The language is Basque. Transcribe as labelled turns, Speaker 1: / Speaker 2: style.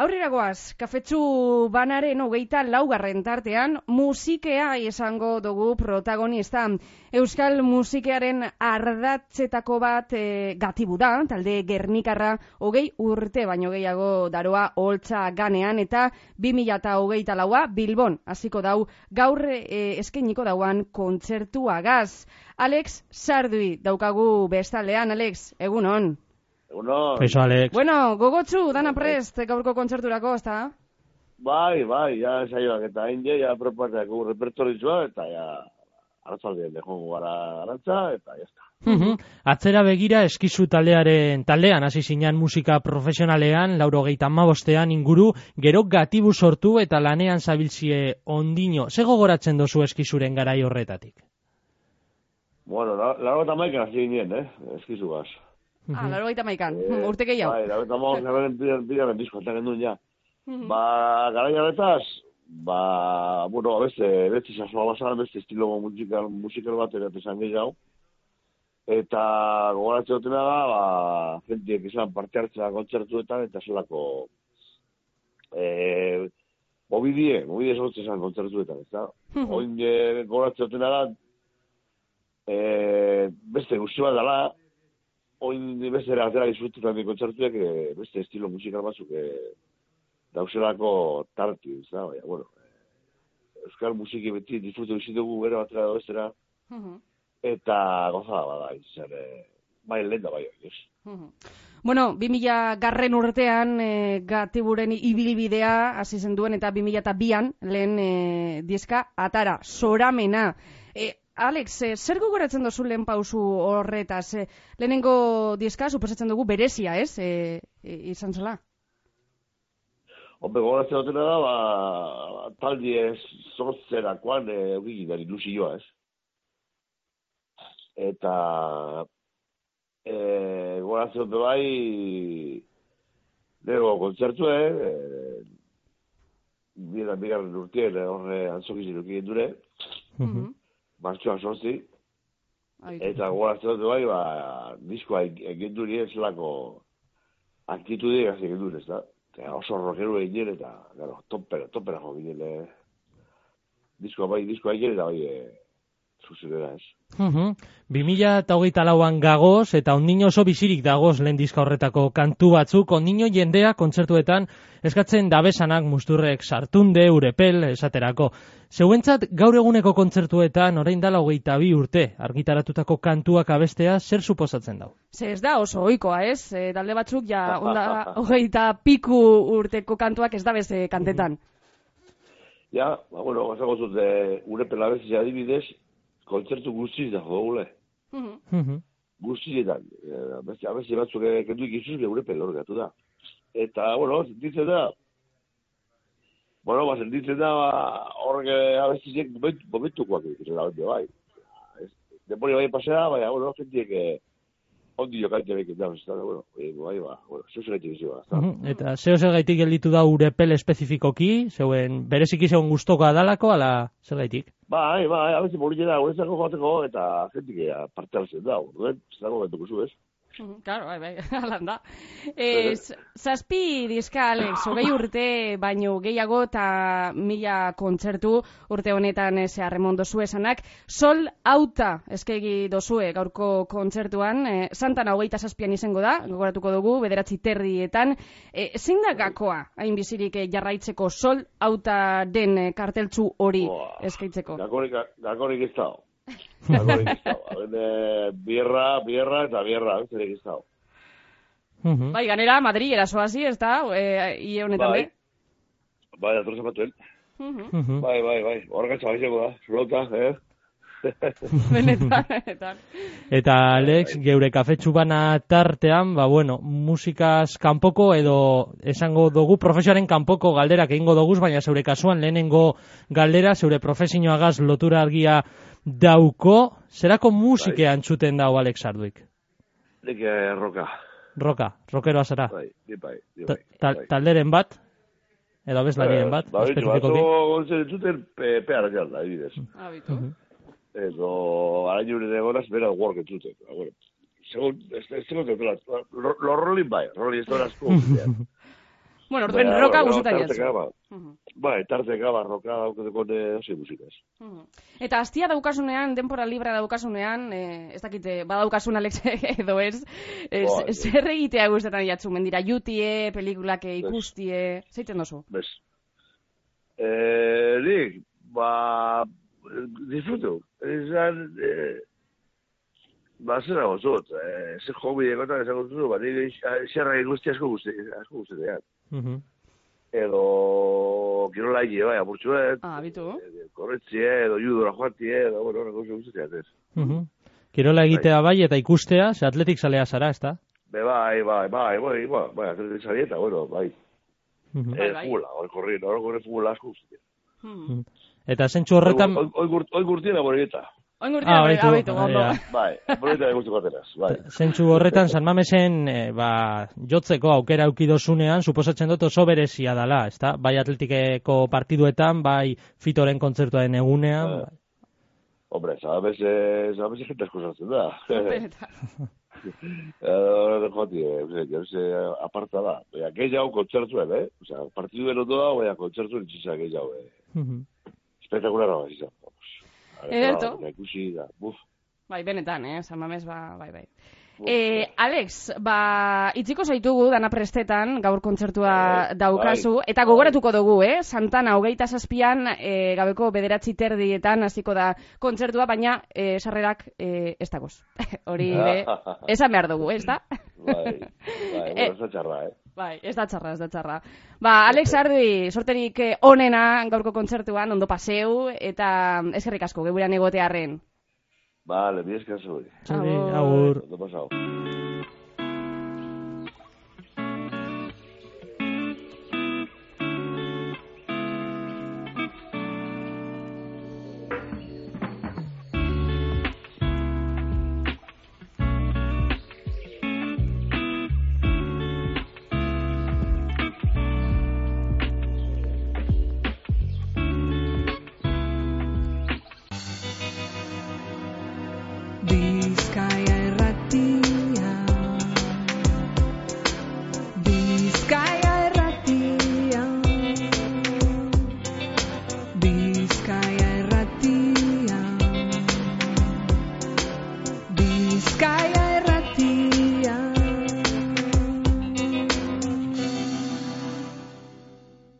Speaker 1: Aurrera goaz, kafetxu banaren hogeita laugarren tartean, musikea izango dugu protagonista. Euskal musikearen ardatzetako bat e, gatibu da, talde Gernikarra hogei urte baino gehiago daroa holtza ganean, eta 2000 eta hogeita laua Bilbon, hasiko dau, gaur e, eskeniko dauan kontzertuagaz. Alex Sardui daukagu bestaldean, Alex, egunon.
Speaker 2: Uno,
Speaker 3: Eso, Alex.
Speaker 1: Bueno, gogotsu, dana prest, gaurko kontzerturako, ezta?
Speaker 2: bai, bai, ja, saioak eta je, ja, proposak gu repertorizua, eta ja, aratzaldien dejongo gara arantza, eta jazta.
Speaker 3: Mhm. Atzera begira eskizu taldearen taldean hasi zinan musika profesionalean, lauro gehieta mabostean inguru, gero gatibu sortu eta lanean zabiltzie ondino. Ze gogoratzen dozu eskizuren garai horretatik?
Speaker 2: Bueno, la- laro eta maikan hasi ginen, eh, eskizu gaz.
Speaker 1: Ah, laro gaita maikan,
Speaker 2: Eh,
Speaker 1: urte gehiago.
Speaker 2: Bai, laro eta maikan bidan, bidan disko eta gendun, ja. Ba, gara jarretaz, ba, bueno, beste, beste sasua basan, beste estilo musikal, musikal bat ere esan gehiago. Eta gogoratzen dutena da, ba, jentiek izan parte hartzea kontzertuetan, eta zelako, e, mobidie, mobidie sortzen izan kontzertuetan, ez da? Oin e, gogoratzen dutena da, e, beste guzti bat dela, oin beste ere atera disfrutetan di kontzertuek, e, beste estilo musikal batzuk e, dauzelako tarti, da, baina, bueno, e, Euskal musiki beti disfrutu bizitugu gero atera da bestera,
Speaker 1: Mhm.
Speaker 2: eta gozada bada, izan, e, bai lehen da bai, ez?
Speaker 1: Mhm. Bueno, 2000 garren urtean e, gatiburen ibilbidea hasi zen duen eta 2002an lehen e, diska atara, soramena. E, Alex, e, zer gogoratzen dozu lehen pausu horretaz? E, lehenengo diska, suposatzen dugu berezia, ez? E, e, izan zela.
Speaker 2: Hombre, gogoratzen dutena da, ba, taldi ez sortzerakoan e, eugik da ilusioa, ez? Eta e, gogoratzen dute bai lego kontzertue, e, bigarren bigarren urtien horre antzokizin dure,
Speaker 1: Mhm.
Speaker 2: Martxoan sortzi, eta dute bai, ba, diskoa egin duri ez lako aktitudi gazi egin dure, ez da? Eta oso rockeru egin eta, gero, topera, topera jo ginen, eh? diskoa bai, diskoa egin eta bai, eh, zuzidera ez.
Speaker 3: Mhm. 2000 eta hogeita lauan gagoz eta ondino oso bizirik dagoz lehen horretako kantu batzuk, ondino jendea kontzertuetan eskatzen dabesanak musturrek sartunde, urepel, esaterako. Zeuentzat gaur eguneko kontzertuetan orain dala hogeita bi urte argitaratutako kantuak abestea zer suposatzen dau?
Speaker 1: Ze ez da oso ohikoa, ez? E, talde batzuk ja onda hogeita piku urteko kantuak ez da beze kantetan.
Speaker 2: Ja, ba, bueno, gazako zut, eh, urepela bezia adibidez, kontzertu guztiz da.
Speaker 1: Mhm.
Speaker 3: Mhm.
Speaker 2: guztietan, eh, beste abesti batzuk eh, kendu ikizuz geure pelor gatu da. Eta, bueno, sentitzen da, bueno, ba, sentitzen da, ba, horrek eh, abestiziek momentu, momentukoak egiten da, bai. Denbori bai pasea, baina, bueno, jentiek eh, ondi jokaite bekin da, ez da, bueno, eh, bai, ba, bueno, zeu zer gaitik izua, ez da.
Speaker 3: Mhm. Eta zeo zer gaitik gelditu da urepel espezifikoki, zeuen bereziki zeuen gustoko adalako, ala zer gaitik?
Speaker 2: Bai, bai, abesti politxe da, guretzako joateko, eta jentik eh, parte hartzen da, orduen, ez dago bentuko zu, ez?
Speaker 1: Claro, bai, bai, alan da. E, zazpi diska, Alex, hogei urte, baino gehiago eta mila kontzertu urte honetan e, zeharremon dozu esanak. Sol auta eskegi dozue gaurko kontzertuan, e, Santana hogeita zazpian izango da, gogoratuko dugu, bederatzi terrietan. E, zein da gakoa, hain bizirik jarraitzeko sol auta den karteltzu hori eskaitzeko?
Speaker 2: Gakorik, gakorik ez dago. Dago. Haben, eh, bierra, bierra eta bierra, ez ere ez dago.
Speaker 3: Mhm.
Speaker 1: Bai, ganera, Madri erasoazi, ez da, e, ie honetan
Speaker 2: Bai.
Speaker 1: be?
Speaker 2: Bai, dator zapatuen.
Speaker 1: Mhm.
Speaker 3: Mhm.
Speaker 2: Bai, bai, bai. Horregatza baizeko da. Zulauta, eh?
Speaker 1: Benetan, benetan.
Speaker 3: Eta Alex, geure kafetxu bana tartean, ba bueno, musikaz kanpoko edo esango dugu profesioaren kanpoko galderak egingo doguz, baina zeure kasuan lehenengo galdera, zeure profesioagaz lotura argia dauko, zerako musike antzuten dau Alex Arduik?
Speaker 2: Nik eh, roka.
Speaker 3: Roka, rokeroa zara.
Speaker 2: Bai, bai,
Speaker 3: Ta-
Speaker 2: bai.
Speaker 3: ta-
Speaker 2: bai.
Speaker 3: Talderen bat, edo abeslarien bat,
Speaker 2: Ba, bitu,
Speaker 3: espezifikoki.
Speaker 2: gontzen zuten pe, peara jalda, adibidez.
Speaker 1: Abitu.
Speaker 2: Edo, araño nire egonaz, bera work entzuten. Ba, bueno, segun, ez ez zegoen dutela, lo, lo rolling bai, rolling ez dut asko.
Speaker 1: Bueno, orduen roka
Speaker 2: bueno,
Speaker 1: gustuta
Speaker 2: tarteka,
Speaker 1: jatzu.
Speaker 2: ba,
Speaker 1: Mhm.
Speaker 2: Bai, tarteka, ba, roka daukateko ne hasi musikaz.
Speaker 1: Mhm. Eta astia daukasunean, denpora libra daukasunean, eh, ez dakite, badaukasun Alex edo ez, eh,
Speaker 2: Bai, bai.
Speaker 1: zer egitea gustatzen jatzu, mendira, jutie, pelikulak ikustie, zeiten dozu?
Speaker 2: Bez. Eh, nik, ba, disfrutu. Izan, eh, ba, zera gozut. Eh, ze hobi egotan esan gozut, ba, nik xerra guzti asko guzti, asko guzti dean.
Speaker 3: Mhm.
Speaker 2: Edo, kirola hile, bai, apurtxuet.
Speaker 1: Ah, bitu.
Speaker 2: eh, Korretzie, edo judora joatie, edo, bueno, horreko guzti dean, ez.
Speaker 3: Mhm. Kirola egitea bai eta ikustea, ze atletik salea zara, ezta?
Speaker 2: Be, bai, bai, bai, bai, bai, bai, atletik zarieta, bueno, bai.
Speaker 3: Mhm.
Speaker 1: Bai,
Speaker 2: Eh,
Speaker 1: bai.
Speaker 2: fugula, hori korri, hori korri fugula asko guzti dean.
Speaker 1: Mhm.
Speaker 3: Eta zentsu horretan...
Speaker 2: Oi, oi, oi, oi gurtiena boreta.
Speaker 1: Oin
Speaker 3: Ah,
Speaker 1: gurtia,
Speaker 3: baitu,
Speaker 1: abaitu, ondo.
Speaker 3: ja.
Speaker 2: Bai, boreta gustu bateraz, bai.
Speaker 3: Zentsu horretan San Mamesen eh, ba, jotzeko aukera aukidozunean, suposatzen dut oso berezia dala, ezta? Bai atletikeko partiduetan, bai fitoren kontzertuaren egunean.
Speaker 2: Eh.
Speaker 3: bai.
Speaker 2: Hombre, sabes, eh, sabes gente asko sartzen da.
Speaker 1: Benetan.
Speaker 2: Eh, joti, eh, yo sé, aparta da. Baina, gehiago kontzertuen, eh? O sea, partiduen ondo da, baina kontzertuen itxisa gehiago, eh? Espetakulara bat izan.
Speaker 1: Ederto.
Speaker 2: Ikusi da, buf.
Speaker 1: Bai, benetan, eh, San Mames, ba, bai, bai. Eh, Alex, ba, itziko zaitugu dana prestetan, gaur kontzertua
Speaker 2: Bai,
Speaker 1: daukazu,
Speaker 2: bai,
Speaker 1: eta gogoratuko dugu, eh? Santana, hogeita zazpian, eh, gabeko bederatzi terdietan hasiko da kontzertua, baina eh, sarrerak eh, ez dagoz. Hori, be, esan behar dugu, ez da?
Speaker 2: Bai, bai, ez da txarra, eh?
Speaker 1: Bai, ez da txarra, ez da txarra. Ba, Alex Ardi, sorterik onena gaurko kontzertuan, ondo paseu, eta eskerrik asko, geburan egotearren.
Speaker 2: Vale, mi eskazu.
Speaker 3: Zuri,
Speaker 1: Agur.
Speaker 3: agur.
Speaker 2: Ondo pasau.